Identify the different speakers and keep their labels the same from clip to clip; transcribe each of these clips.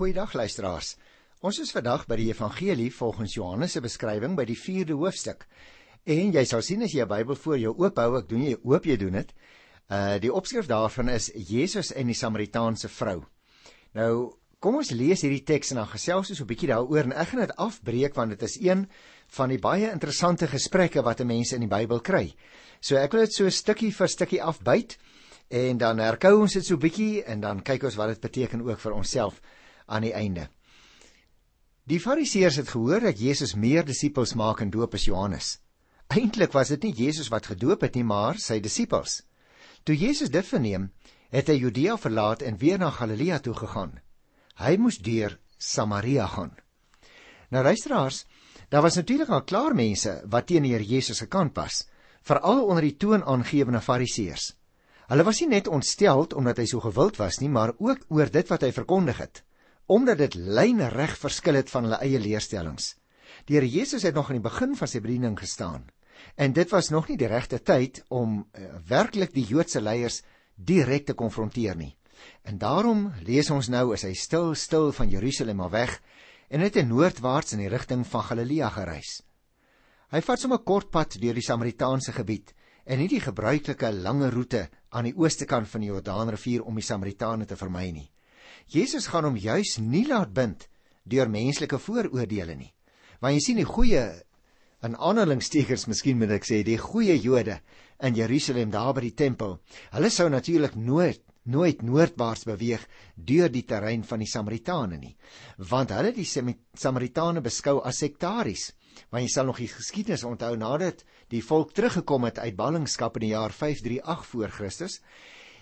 Speaker 1: Goeiedag luisteraars. Ons is vandag by die Evangelie volgens Johannes se beskrywing by die 4de hoofstuk. En jy sal sien as jy 'n Bybel voor jou oophou, ek doen jy oop jy doen dit. Uh die opskrif daarvan is Jesus en die Samaritaanse vrou. Nou, kom ons lees hierdie teks en dan gesels ons 'n bietjie daaroor en ek gaan dit afbreek want dit is een van die baie interessante gesprekke wat 'n mens in die Bybel kry. So ek wil dit so stukkie vir stukkie afbyt en dan herkou ons dit so bietjie en dan kyk ons wat dit beteken ook vir onsself aan die einde. Die Fariseërs het gehoor dat Jesus meer disippels maak en doop as Johannes. Eintlik was dit nie Jesus wat gedoop het nie, maar sy disippels. Toe Jesus dit verneem, het hy Judea verlaat en weer na Galilea toe gegaan. Hy moes deur Samaria gaan. Nou luisteraars, daar was natuurlik al klaar mense wat teen die Here Jesus gekant was, veral onder die toonaangewende Fariseërs. Hulle was nie net ontsteld omdat hy so gewild was nie, maar ook oor dit wat hy verkondig het, omdat dit lynreg verskil het van hulle eie leerstellings. Die Here Jesus het nog aan die begin van sy bediening gestaan en dit was nog nie die regte tyd om uh, werklik die Joodse leiers direk te konfronteer nie. En daarom lees ons nou as hy stil stil van Jerusalem af weg en het in noordwaarts in die rigting van Galilea gereis. Hy vat sommer 'n kort pad deur die Samaritaanse gebied en nie die gebruikelike lange roete aan die ooste kant van die Jordaanrivier om die Samaritane te vermy nie. Jesus gaan hom juis nie laat bind deur menslike vooroordeele nie. Want jy sien die goeie in aanhalingstekens miskien moet ek sê die goeie Jode in Jerusalem daar by die tempel. Hulle sou natuurlik nooit nooit noordwaarts beweeg deur die terrein van die Samaritane nie, want hulle die Samaritane beskou as sektaries. Want jy sal nog die geskiedenis onthou nadat die volk teruggekom het uit ballingskap in die jaar 538 voor Christus,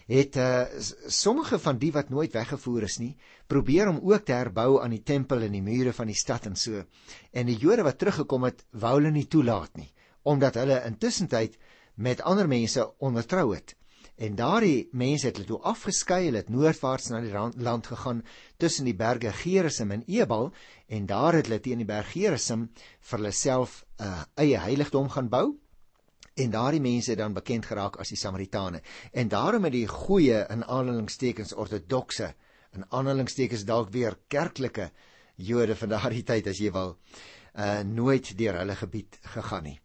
Speaker 1: het uh, sommige van die wat nooit weggevoer is nie, probeer om ook te herbou aan die tempel en die mure van die stad en so. En die Jode wat teruggekom het, wou hulle nie toelaat nie, omdat hulle intussen tyd met ander mense ondertrou het. En daardie mense het hulle toe afgeskei, hulle het noordwaarts na die land gegaan tussen die berge Gerizim en Ebal en daar het hulle teen die berg Gerizim vir hulle self 'n uh, eie heiligdom gaan bou. En daardie mense het dan bekend geraak as die Samaritane. En daarom het die goeie in aanhalingstekens ortodokse in aanhalingstekens dalk weer kerklike Jode van daardie tyd as jy wil, uh nooit deur hulle gebied gegaan nie.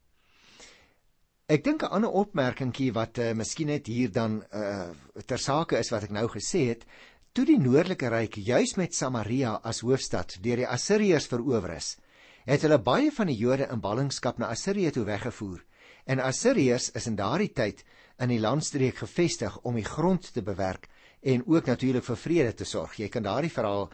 Speaker 1: Ek dink 'n ander opmerkingie wat uh, miskien net hier dan uh, ter sake is wat ek nou gesê het, toe die noordelike ryk juis met Samaria as hoofstad deur die Assiriërs verower is, het hulle baie van die Jode in ballingskap na Assirië toe weggevoer. En Assiriërs is in daardie tyd in die landstreek gevestig om die grond te bewerk en ook natuurlik vir vrede te sorg. Jy kan daardie verhaal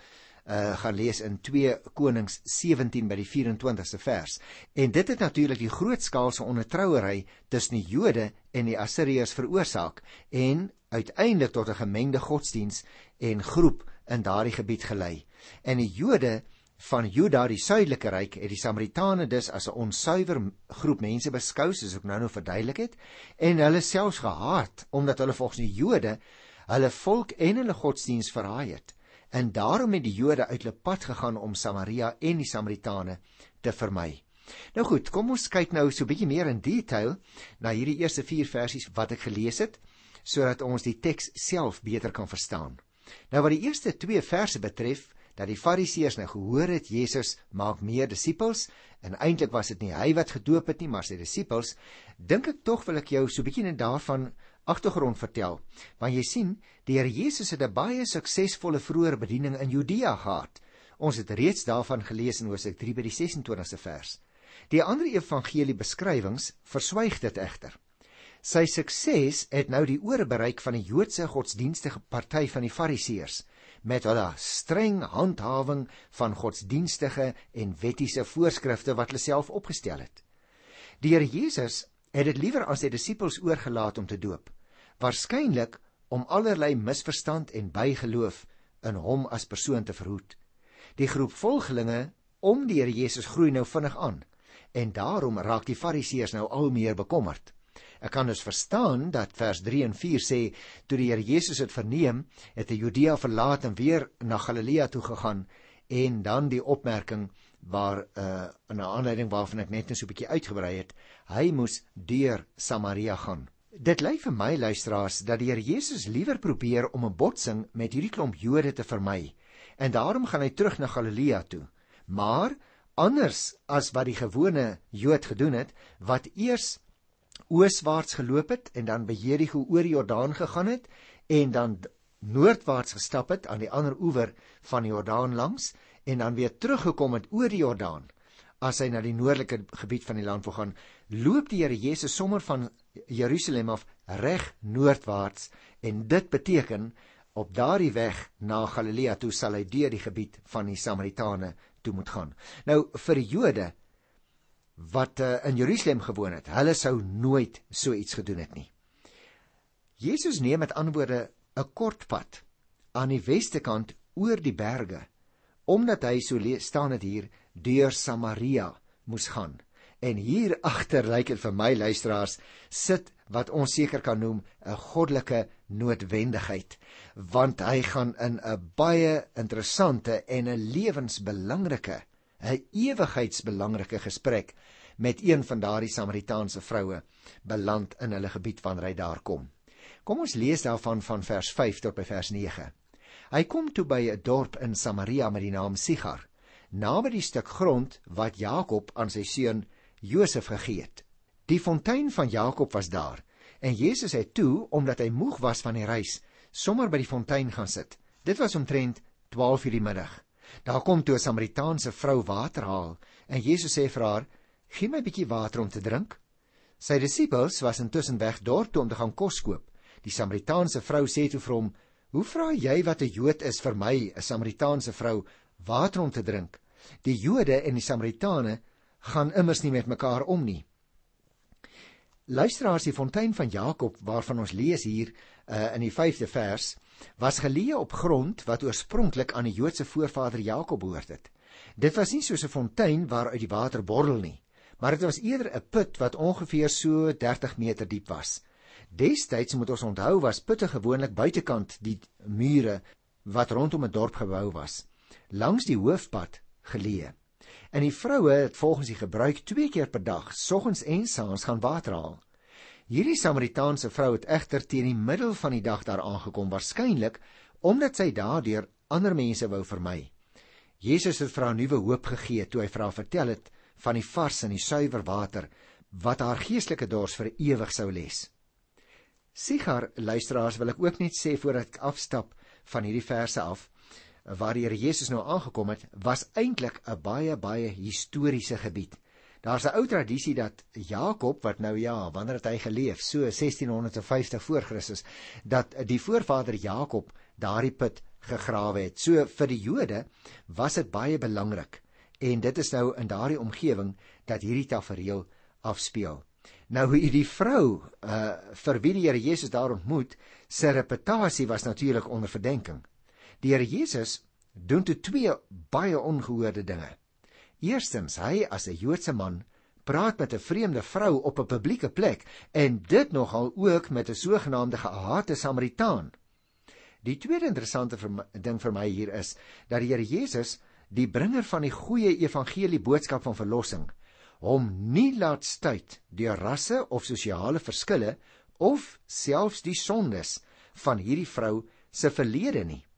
Speaker 1: uh, gaan lees in 2 Konings 17 by die 24ste vers. En dit het natuurlik die grootskaalse ondertrouery tussen die Jode en die Assiriërs veroorsaak en uiteindelik tot 'n gemengde godsdiens en groep in daardie gebied gelei. En die Jode van Juda, die suidelike ryk, het die Samaritane dus as 'n onsuiwer groep mense beskou, soos ek nou nou verduidelik het, en hulle selfs gehaat omdat hulle volgens die Jode hulle volk en hulle godsdiens verraai het en daarom het die Jode uit hulle pad gegaan om Samaria en die Samaritane te vermy. Nou goed, kom ons kyk nou so 'n bietjie meer in detail na hierdie eerste 4 versies wat ek gelees het sodat ons die teks self beter kan verstaan. Nou wat die eerste 2 verse betref, dat die Fariseërs nou gehoor het Jesus maak meer disippels en eintlik was dit nie hy wat gedoop het nie, maar sy disippels, dink ek tog wil ek jou so 'n bietjie net daarvan agtergrond vertel. Want jy sien, die Here Jesus het 'n baie suksesvolle vroeë bediening in Judea gehad. Ons het reeds daarvan gelees in Hosea 3 by die 26ste vers. Die ander evangelie beskrywings verswyg dit egter. Sy sukses het nou die ore bereik van die Joodse godsdienstige party van die Fariseërs met hulle streng handhawing van godsdienstige en wettiese voorskrifte wat hulle self opgestel het. Die Here Jesus het dit liewer aan sy disippels oorgelaat om te doop waarskynlik om allerlei misverstand en bygeloof in hom as persoon te verhoed. Die groep volgelinge om die Here Jesus groei nou vinnig aan en daarom raak die Fariseërs nou al meer bekommerd. Ek kan dus verstaan dat vers 3 en 4 sê toe die Here Jesus dit verneem, het hy Judea verlaat en weer na Galilea toe gegaan en dan die opmerking waar uh, 'n aanleiding waarvan ek net net so 'n bietjie uitgebrei het, hy moes deur Samaria gaan. Dit lyk vir my luisteraars dat die Here Jesus liewer probeer om 'n botsing met hierdie klomp Jode te vermy en daarom gaan hy terug na Galilea toe. Maar anders as wat die gewone Jood gedoen het, wat eers ooswaarts geloop het en dan by Jerigo oor die Jordaan gegaan het en dan noordwaarts gestap het aan die ander oewer van die Jordaan langs en dan weer teruggekom het oor die Jordaan. As hy na die noordelike gebied van die land wil gaan loop die Here Jesus sommer van Jerusalem af reg noordwaarts en dit beteken op daardie weg na Galilea toe sal hy deur die gebied van die Samaritane toe moet gaan. Nou vir die Jode wat uh, in Jerusalem gewoon het. Hulle sou nooit so iets gedoen het nie. Jesus neem met antwoorde 'n kort pad aan die weste kant oor die berge omdat hy so staan dit hier deur Samaria moes gaan. En hier agter lyk dit vir my luisteraars sit wat ons seker kan noem 'n goddelike noodwendigheid want hy gaan in 'n baie interessante en 'n lewensbelangrike 'n ewigheidsbelangrike gesprek met een van daardie Samaritaanse vroue beland in hulle gebied wanneer hy daar kom Kom ons lees daarvan van vers 5 tot by vers 9. Hy kom toe by 'n dorp in Samaria met die naam Sigar, naby die stuk grond wat Jakob aan sy seun Josef gegee het. Die fontein van Jakob was daar en Jesus het toe, omdat hy moeg was van die reis, sommer by die fontein gaan sit. Dit was omtrent 12:00 die middag. Daar kom toe 'n Samaritaanse vrou water haal en Jesus sê vir haar: "Gee my 'n bietjie water om te drink." Sy disippels was intussen weg dorp toe om te gaan kos koop. Die Samaritaanse vrou sê toe vir hom: "Hoe vra jy wat 'n Jood is vir my, 'n Samaritaanse vrou, water om te drink? Die Jode en die Samaritane gaan immers nie met mekaar om nie." Luisteraars, die fontein van Jakob waarvan ons lees hier uh, in die 5de vers, was geleë op grond wat oorspronklik aan die Joodse voorvader Jakob behoort het. Dit was nie soos 'n fontein waaruit die water borrel nie, maar dit was eerder 'n put wat ongeveer so 30 meter diep was. Destyds moet ons onthou was putte gewoonlik buitekant die mure wat rondom 'n dorp gebou was, langs die hoofpad geleë. En die vroue het volgens die gebruik twee keer per dag, soggens en saans gaan water haal. Hierdie Samaritaanse vrou het egter teen die middel van die dag daar aangekom, waarskynlik omdat sy daardeur ander mense wou vermy. Jesus het vir haar nuwe hoop gegee toe hy vir haar vertel het van die vars en die suiwer water wat haar geestelike dors vir ewig sou les. Sigar luisteraars wil ek ook net sê voordat ek afstap van hierdie verse af waar die Here Jesus nou aangekom het, was eintlik 'n baie baie historiese gebied. Daar's 'n ou tradisie dat Jakob wat nou ja, wanneer het hy geleef? So 1650 voor Christus dat die voorvader Jakob daardie put gegrawe het. So vir die Jode was dit baie belangrik en dit is nou in daardie omgewing dat hierdie tafereel afspeel. Nou hierdie vrou uh vir wie die Here Jesus daar ontmoet, sy reputasie was natuurlik onder verdenking. Die Here Jesus doen toe twee baie ongehoorde dinge. Eerstens, hy as 'n Joodse man praat met 'n vreemde vrou op 'n publieke plek en dit nogal ook met 'n sogenaamde gehate Samaritaan. Die tweede interessante ding vir my hier is dat die Here Jesus, die bringer van die goeie evangelie boodskap van verlossing, hom nie laat stuit deur rasse of sosiale verskille of selfs die sondes van hierdie vrou se verlede nie.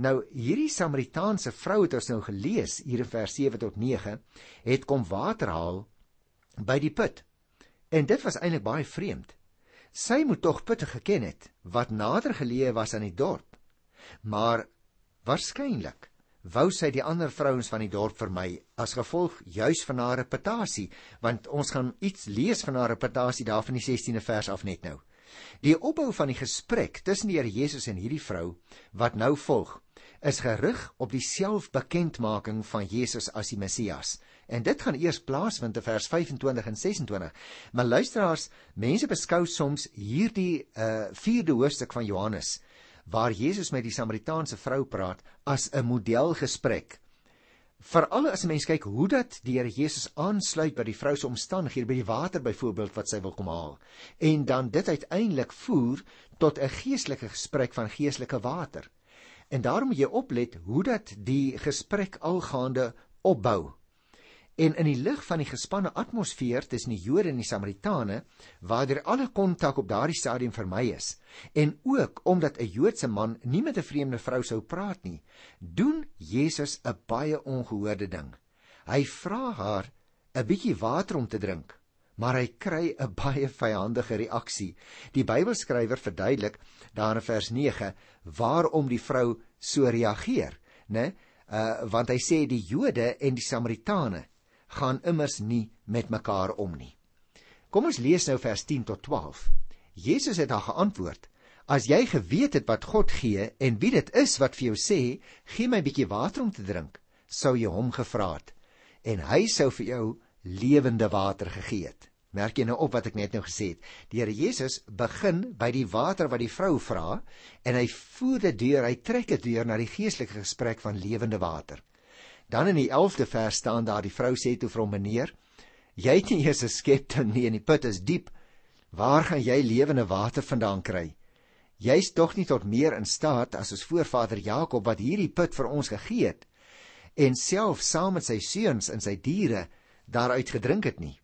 Speaker 1: Nou hierdie Samaritaanse vrou het ons nou gelees hier in vers 7 tot 9 het kom water haal by die put. En dit was eintlik baie vreemd. Sy moet tog putte geken het wat nader geleë was aan die dorp. Maar waarskynlik wou sy die ander vrouens van die dorp vermy as gevolg juis van haar reputasie want ons gaan iets lees van haar reputasie daar van die 16de vers af net nou die opbou van die gesprek tussen die Here Jesus en hierdie vrou wat nou volg is gerig op die selfbekendmaking van Jesus as die Messias en dit gaan eers plaasvind in vers 25 en 26 maar luisteraars mense beskou soms hierdie uh, vierde hoofstuk van Johannes waar Jesus met die Samaritaanse vrou praat as 'n modelgesprek. Veral as 'n mens kyk hoe dat die Here Jesus aansluit by die vrou se omstandighede by die water byvoorbeeld wat sy wil kom haal en dan dit uiteindelik voer tot 'n geestelike gesprek van geestelike water. En daarom moet jy oplet hoe dat die gesprek algaande opbou. En in die lig van die gespanne atmosfeer tussen die Jode en die Samaritane, waar alle kontak op daardie stadium vermy is, en ook omdat 'n Joodse man nie met 'n vreemde vrou sou praat nie, doen Jesus 'n baie ongehoorde ding. Hy vra haar 'n bietjie water om te drink, maar hy kry 'n baie vyandige reaksie. Die Bybelskrywer verduidelik daar in vers 9 waarom die vrou so reageer, né? Uh want hy sê die Jode en die Samaritane gaan immers nie met mekaar om nie. Kom ons lees nou vers 10 tot 12. Jesus het haar geantwoord: As jy geweet het wat God gee en wie dit is wat vir jou sê, gee my 'n bietjie water om te drink, sou jy hom gevra het en hy sou vir jou lewende water gegee het. Merk jy nou op wat ek net nou gesê het? Die Here Jesus begin by die water wat die vrou vra en hy voer dit deur, hy trek dit deur na die geestelike gesprek van lewende water. Dan in die 11de vers staan daar die vrou sê toe vir hom meneer, jy het nie eers 'n skepting nie en die put is diep. Waar gaan jy lewende water vandaan kry? Jy's tog nie tot meer in staat as ons voorvader Jakob wat hierdie put vir ons gegee het en self saam met sy seuns en sy diere daaruit gedrink het nie.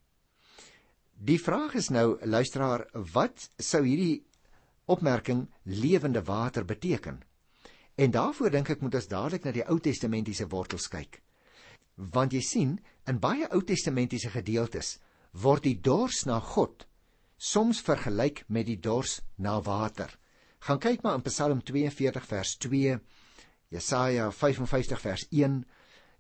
Speaker 1: Die vraag is nou, luisteraar, wat sou hierdie opmerking lewende water beteken? En daarvoor dink ek moet ons dadelik na die Ou Testamentiese wortels kyk. Want jy sien, in baie Ou Testamentiese gedeeltes word die dors na God soms vergelyk met die dors na water. Gaan kyk maar in Psalm 42 vers 2, Jesaja 55 vers 1,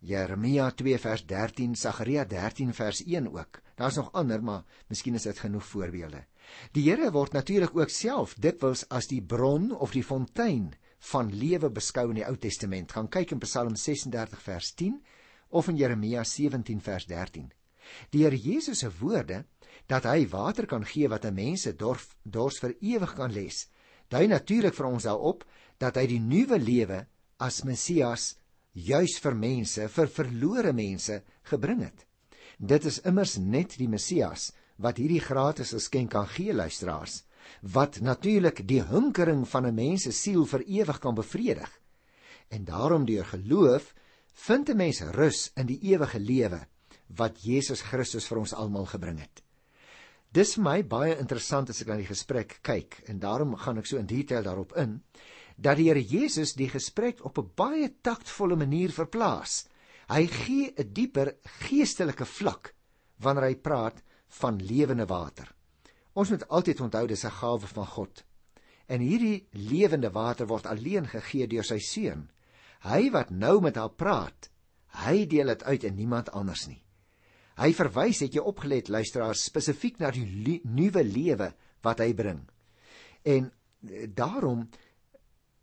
Speaker 1: Jeremia 2 vers 13, Sagaria 13 vers 1 ook. Daar's nog ander, maar miskien is dit genoeg voorbeelde. Die Here word natuurlik ook self dikwels as die bron of die fontein van lewe beskou in die Ou Testament. Gaan kyk in Psalm 36 vers 10 of in Jeremia 17 vers 13. Die Here Jesus se woorde dat hy water kan gee wat 'n mens se dors, vir ewig kan les, dui natuurlik vir ons daarop dat hy die nuwe lewe as Messias juis vir mense, vir verlore mense gebring het. Dit is immers net die Messias wat hierdie gratis geskenk kan gee luisteraars wat natuurlik die hinkering van 'n mens se siel vir ewig kan bevredig. En daarom deur geloof vind 'n mens rus in die ewige lewe wat Jesus Christus vir ons almal gebring het. Dis vir my baie interessant as ek na die gesprek kyk en daarom gaan ek so in detail daarop in dat die Here Jesus die gesprek op 'n baie taktvolle manier verplaas. Hy gee 'n dieper geestelike vlak wanneer hy praat van lewende water. Ons moet altyd onthou dis 'n gawe van God. En hierdie lewende water word alleen gegee deur sy seun. Hy wat nou met haar praat, hy deel dit uit en niemand anders nie. Hy verwys het jy opgelet luisteraars spesifiek na die nuwe lewe wat hy bring. En eh, daarom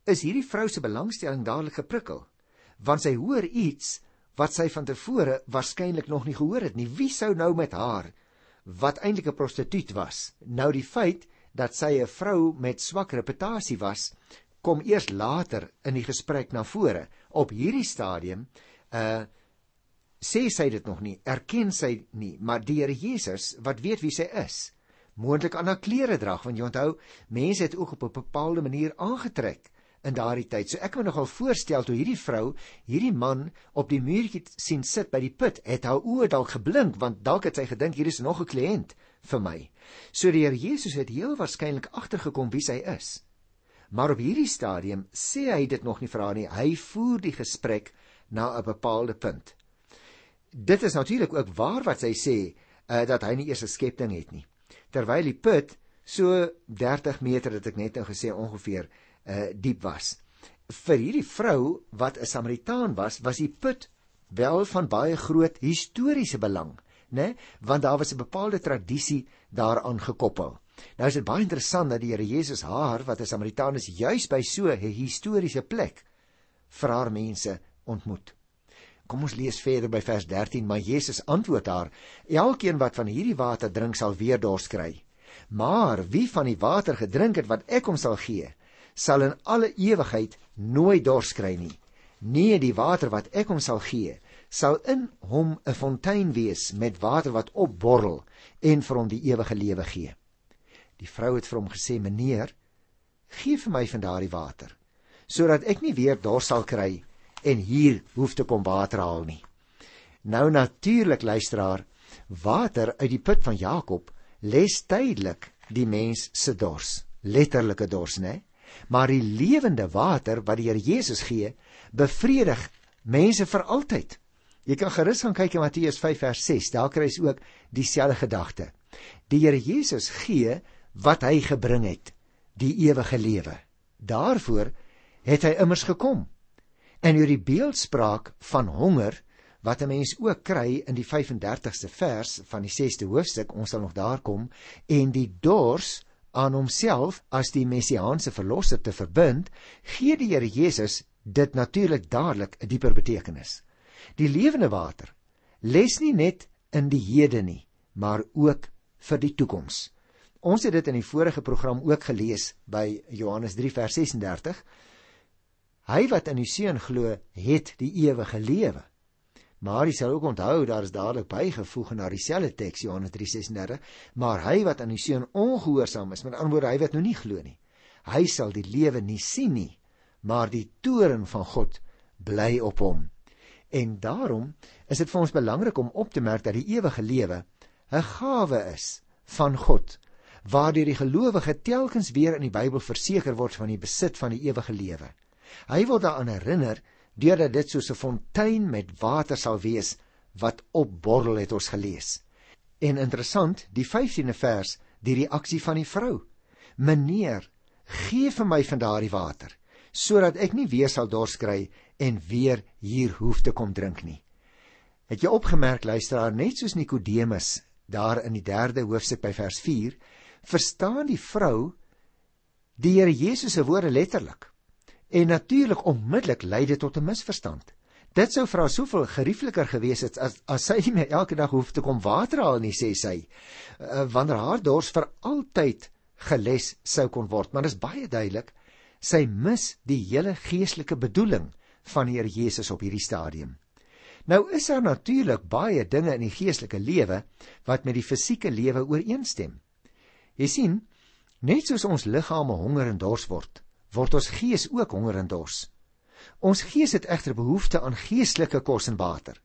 Speaker 1: is hierdie vrou se belangstelling dadelik geprikkel, want sy hoor iets wat sy van tevore waarskynlik nog nie gehoor het nie. Wie sou nou met haar wat eintlik 'n prostituut was. Nou die feit dat sy 'n vrou met swak reputasie was, kom eers later in die gesprek na vore. Op hierdie stadium uh sê sy dit nog nie, erken sy nie, maar die Here Jesus wat weet wie sy is, moontlik aan haar klere drag, want jy onthou, mense het ook op 'n bepaalde manier aangetrek in daardie tyd. So ek kan nogal voorstel toe hierdie vrou hierdie man op die muurtjie sien sit by die put, het haar oë dalk geblink want dalk het sy gedink hier is nog 'n kliënt vir my. So die Here Jesus het heel waarskynlik agtergekom wie sy is. Maar op hierdie stadium sê hy dit nog nie vir haar nie. Hy voer die gesprek na 'n bepaalde punt. Dit is natuurlik ook waar wat sy sê uh, dat hy nie eers 'n skepting het nie. Terwyl die put so 30 meter het ek net nou gesê ongeveer uh, diep was. Vir hierdie vrou wat 'n Samaritaan was, was die put wel van baie groot historiese belang, né? Want daar was 'n bepaalde tradisie daaraan gekoppel. Nou is dit baie interessant dat die Here Jesus haar wat 'n Samaritaan is, juis by so 'n historiese plek vir haar mense ontmoet. Kom ons lees verder by vers 13, maar Jesus antwoord haar: Elkeen wat van hierdie water drink sal weer dors kry. Maar wie van die water gedrink het wat ek hom sal gee, sal in alle ewigheid nooit dors kry nie. Nee, die water wat ek hom sal gee, sal in hom 'n fontein wees met water wat opborrel en vir hom die ewige lewe gee. Die vrou het vir hom gesê: "Meneer, gee vir my van daardie water, sodat ek nie weer dors sal kry en hier hoef te kom water haal nie." Nou natuurlik luisteraar, water uit die put van Jakob les tydelik die mens se dors, letterlike dors, né? Maar die lewende water wat die Here Jesus gee, bevredig mense vir altyd. Jy kan gerus gaan kyk in Matteus 5 vers 6, daar kry jy ook dieselfde gedagte. Die Here Jesus gee wat hy gebring het, die ewige lewe. Daarvoor het hy immers gekom. En hierdie beeldspraak van honger wat 'n mens ook kry in die 35ste vers van die 6ste hoofstuk, ons sal nog daar kom, en die dors aan homself as die messiaanse verlosser te verbind, gee die Here Jesus dit natuurlik dadelik 'n dieper betekenis. Die lewende water les nie net in die hede nie, maar ook vir die toekoms. Ons het dit in die vorige program ook gelees by Johannes 3 vers 36. Hy wat in die seun glo, het die ewige lewe. Maar jy sal ook onthou daar is dadelik bygevoeg na dieselfde teks Johannes 3:36, maar hy wat aan die seun ongehoorsaam is, met ander woorde hy wat nou nie glo nie, hy sal die lewe nie sien nie, maar die toorn van God bly op hom. En daarom is dit vir ons belangrik om op te merk dat die ewige lewe 'n gawe is van God, waardeur die gelowige telkens weer in die Bybel verseker word van die besit van die ewige lewe. Hy word daaraan herinner deurdat dit soos 'n fontein met water sal wees wat opborrel het ons gelees. En interessant, die 15de vers, die reaksie van die vrou. Meneer, gee vir my van daardie water sodat ek nie weer sal dors kry en weer hier hoef te kom drink nie. Het jy opgemerk luisteraar net soos Nikodemus daar in die 3de hoofstuk by vers 4 verstaan die vrou die Here Jesus se woorde letterlik. En natuurlik onmiddellik lei dit tot 'n misverstand. Dit sou vir haar soveel geriefliker gewees het as as sy nie elke dag hoef te kom water haal nie, sê sy. Uh, wanneer haar dors vir altyd geles sou kon word, maar dit is baie duidelik sy mis die hele geestelike bedoeling van Here Jesus op hierdie stadium. Nou is daar natuurlik baie dinge in die geestelike lewe wat met die fisieke lewe ooreenstem. Jy sien, net soos ons liggame honger en dors word, word ons gees ook honger en dors. Ons gees het egter behoefte aan geestelike kos en water.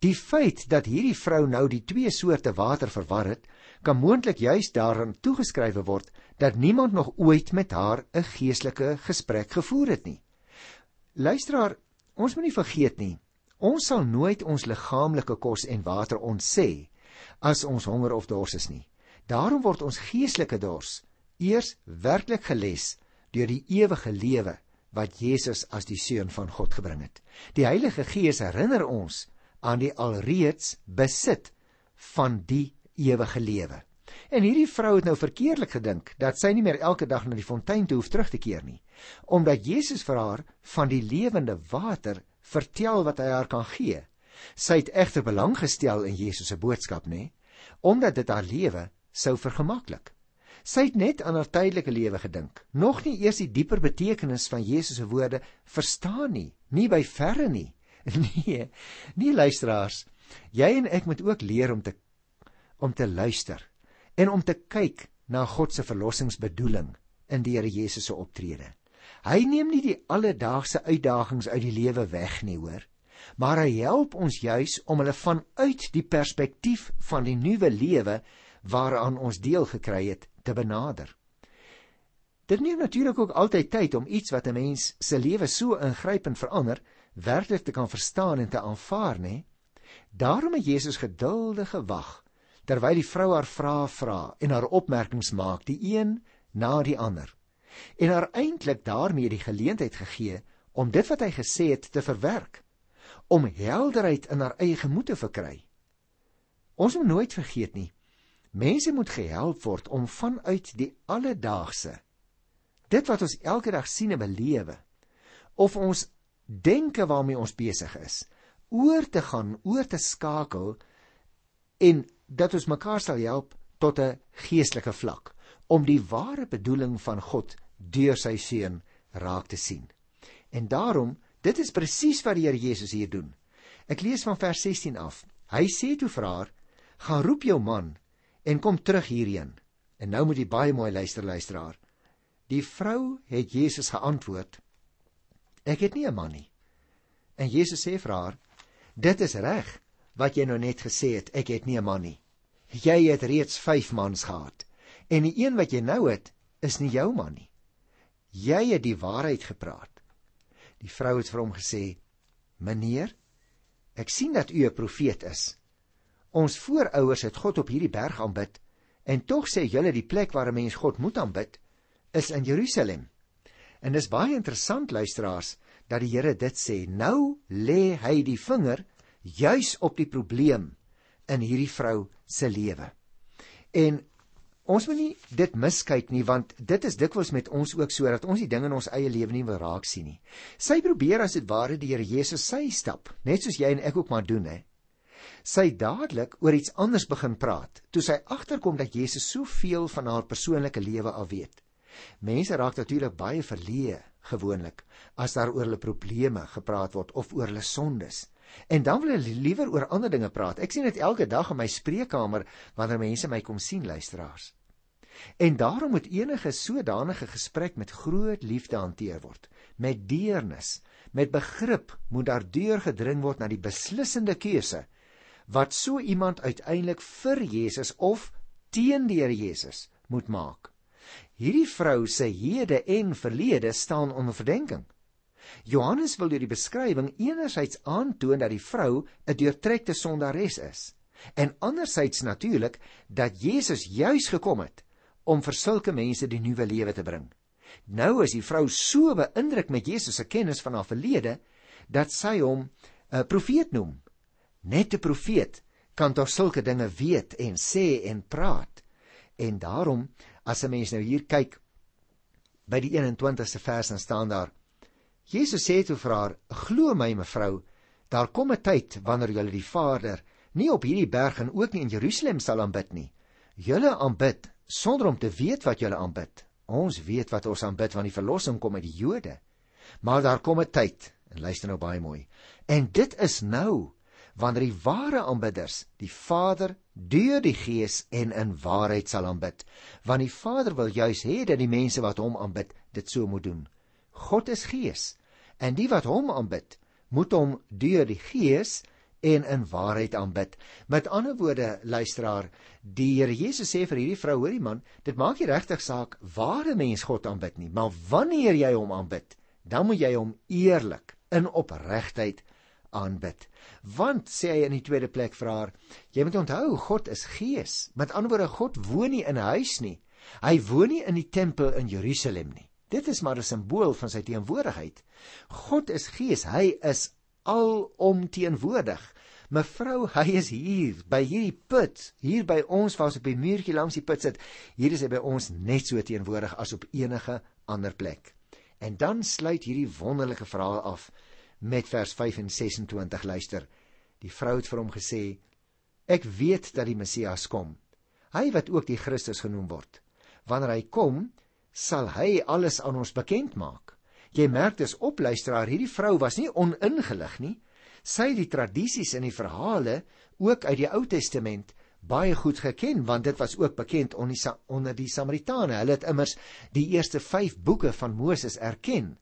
Speaker 1: Die feit dat hierdie vrou nou die twee soorte water verwar het, kan moontlik juis daaraan toegeskryf word dat niemand nog ooit met haar 'n geestelike gesprek gevoer het nie. Luisteraar, ons moet nie vergeet nie, ons sal nooit ons liggaamlike kos en water ontsê as ons honger of dors is nie. Daarom word ons geestelike dors eers werklik geles deur die ewige lewe wat Jesus as die seun van God gebring het. Die Heilige Gees herinner ons aan die alreeds besit van die ewige lewe. En hierdie vrou het nou verkeerlik gedink dat sy nie meer elke dag na die fontein toe hoef terug te keer nie, omdat Jesus vir haar van die lewende water vertel wat hy haar kan gee. Sy het egter belang gestel in Jesus se boodskap, nê, omdat dit haar lewe sou vergemaklik. Sy het net aan haar tydelike lewe gedink, nog nie eers die dieper betekenis van Jesus se woorde verstaan nie, nie by verre nie. Nee, nie luisteraars. Jy en ek moet ook leer om te om te luister en om te kyk na God se verlossingsbedoeling in die Here Jesus se optrede. Hy neem nie die alledaagse uitdagings uit die lewe weg nie, hoor, maar hy help ons juis om hulle vanuit die perspektief van die nuwe lewe waaraan ons deel gekry het te benader. Dit neem natuurlik ook altyd tyd om iets wat 'n mens se lewe so ingrypend verander, werklik te kan verstaan en te aanvaar, nê? Daarom het Jesus geduldig gewag terwyl die vrou haar vrae vra en haar opmerkings maak, die een na die ander. En haar eintlik daarmee die geleentheid gegee om dit wat hy gesê het te verwerk, om helderheid in haar eie gemoed te verkry. Ons moet nooit vergeet nie, mense moet gehelp word om vanuit die alledaagse dit wat ons elke dag sien en belewe of ons denke waarmee ons besig is, oor te gaan, oor te skakel en dat ons mekaar sal help tot 'n geestelike vlak om die ware bedoeling van God deur sy seun raak te sien. En daarom, dit is presies wat die Here Jesus hier doen. Ek lees van vers 16 af. Hy sê toe vir haar: "Gaan roep jou man en kom terug hierheen." En nou moet jy baie mooi luister, luisteraar. Die vrou het Jesus geantwoord: "Ek het nie 'n man nie." En Jesus sê vir haar: "Dit is reg wat jy nou net gesê het, ek het nie 'n man nie. Jy het reeds 5 mans gehad. En die een wat jy nou het, is nie jou man nie. Jy het die waarheid gepraat. Die vrou het vir hom gesê: "Meneer, ek sien dat u 'n profeet is. Ons voorouers het God op hierdie berg aanbid en tog sê julle die plek waar 'n mens God moet aanbid is in Jerusalem." En dis baie interessant luisteraars dat die Here dit sê. Nou lê hy die vinger juis op die probleem in hierdie vrou se lewe. En ons moet nie dit miskyk nie want dit is dikwels met ons ook so dat ons die dinge in ons eie lewe nie wil raak sien nie. Sy probeer as dit ware die Here Jesus sy stap, net soos jy en ek ook maar doen hè. Sy dadelik oor iets anders begin praat toe sy agterkom dat Jesus soveel van haar persoonlike lewe al weet. Mense raak natuurlik baie verleë gewoonlik as daar oor hulle probleme gepraat word of oor hulle sondes. En dan wil hulle liewer oor ander dinge praat. Ek sien dit elke dag in my spreekkamer wanneer mense my kom sien luisteraars. En daarom moet enige sodanige gesprek met groot liefde hanteer word, met deernis, met begrip moet daar deurgedring word na die beslissende keuse wat so iemand uiteindelik vir Jesus of teen die Here Jesus moet maak. Hierdie vrou se hede en verlede staan onder verdenking. Johannes wil deur die beskrywing enerzijds aandoon dat die vrou 'n deurtrekte sondares is en anderzijds natuurlik dat Jesus juis gekom het om vir sulke mense die nuwe lewe te bring. Nou is die vrou so beïndruk met Jesus se kennis van haar verlede dat sy hom 'n profeet noem. Net 'n profeet kan tog sulke dinge weet en sê en praat. En daarom as 'n mens nou hier kyk by die 21ste vers dan staan daar Jesus sê toe vir haar: "Glo my, mevrou, daar kom 'n tyd wanneer julle die Vader nie op hierdie berg en ook nie in Jerusalem sal aanbid nie. Julle aanbid sonder om te weet wat julle aanbid. Ons weet wat ons aanbid want die verlossing kom uit die Jode. Maar daar kom 'n tyd, en luister nou baie mooi. En dit is nou wanneer die ware aanbidders die Vader deur die Gees en in waarheid sal aanbid, want die Vader wil juis hê dat die mense wat hom aanbid dit so moet doen." God is gees en die wat hom aanbid moet hom deur die gees en in waarheid aanbid. Met ander woorde, luisteraar, die Here Jesus sê vir hierdie vrou, hoorie man, dit maak nie regtig saak waar 'n mens God aanbid nie, maar wanneer jy hom aanbid, dan moet jy hom eerlik in opregtheid aanbid. Want sê hy in die tweede plek vir haar, jy moet onthou God is gees. Met ander woorde, God woon nie in 'n huis nie. Hy woon nie in die tempel in Jerusalem nie. Dit is maar 'n simbool van sy teenwoordigheid. God is Gees, hy is alomteenwoordig. Mevrou, hy is hier by hierdie put, hier by ons waar ons op die muurtjie langs die put sit. Hier is hy by ons net so teenwoordig as op enige ander plek. En dan sluit hierdie wonderlike verhaal af met vers 5 en 26 luister. Die vrou het vir hom gesê: Ek weet dat die Messias kom. Hy wat ook die Christus genoem word. Wanneer hy kom, sal hy alles aan ons bekend maak. Jy merk dis op luisteraar, hierdie vrou was nie oningelig nie. Sy het die tradisies en die verhale ook uit die Ou Testament baie goed geken want dit was ook bekend onder die Samaritane. Hulle het immers die eerste 5 boeke van Moses erken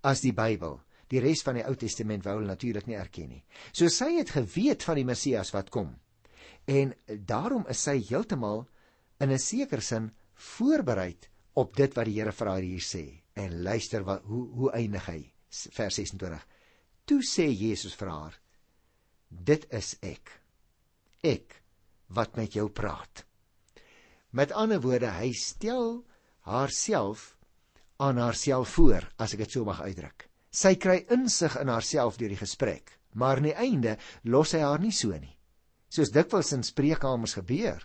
Speaker 1: as die Bybel. Die res van die Ou Testament wou hulle natuurlik nie erken nie. So sy het geweet van die Messias wat kom. En daarom is sy heeltemal in 'n sekere sin voorberei op dit wat die Here vir haar hier sê. En luister wat hoe hoe eindig hy? Vers 26. Toe sê Jesus vir haar: Dit is ek. Ek wat met jou praat. Met ander woorde, hy stel haarself aan haarself voor, as ek dit so mag uitdruk. Sy kry insig in haarself deur die gesprek, maar aan die einde los hy haar nie so nie. Soos dikwels in spreekkamers gebeur,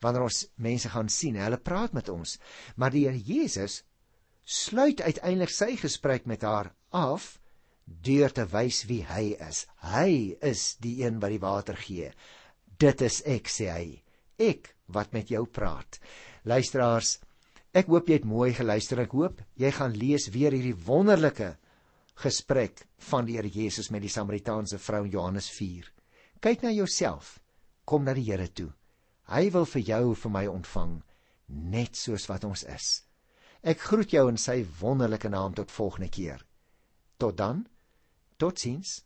Speaker 1: wanneer ons mense gaan sien, hulle praat met ons, maar die Here Jesus sluit uiteindelik sy gesprek met haar af deur te wys wie hy is. Hy is die een wat die water gee. Dit is ek sê hy. Ek wat met jou praat. Luisteraars, ek hoop jy het mooi geluister. Ek hoop jy gaan lees weer hierdie wonderlike gesprek van die Here Jesus met die Samaritaanse vrou in Johannes 4. Kyk na jouself. Kom na die Here toe. Hy wil vir jou vir my ontvang net soos wat ons is. Ek groet jou in sy wonderlike naam tot volgende keer. Tot dan. Totsiens.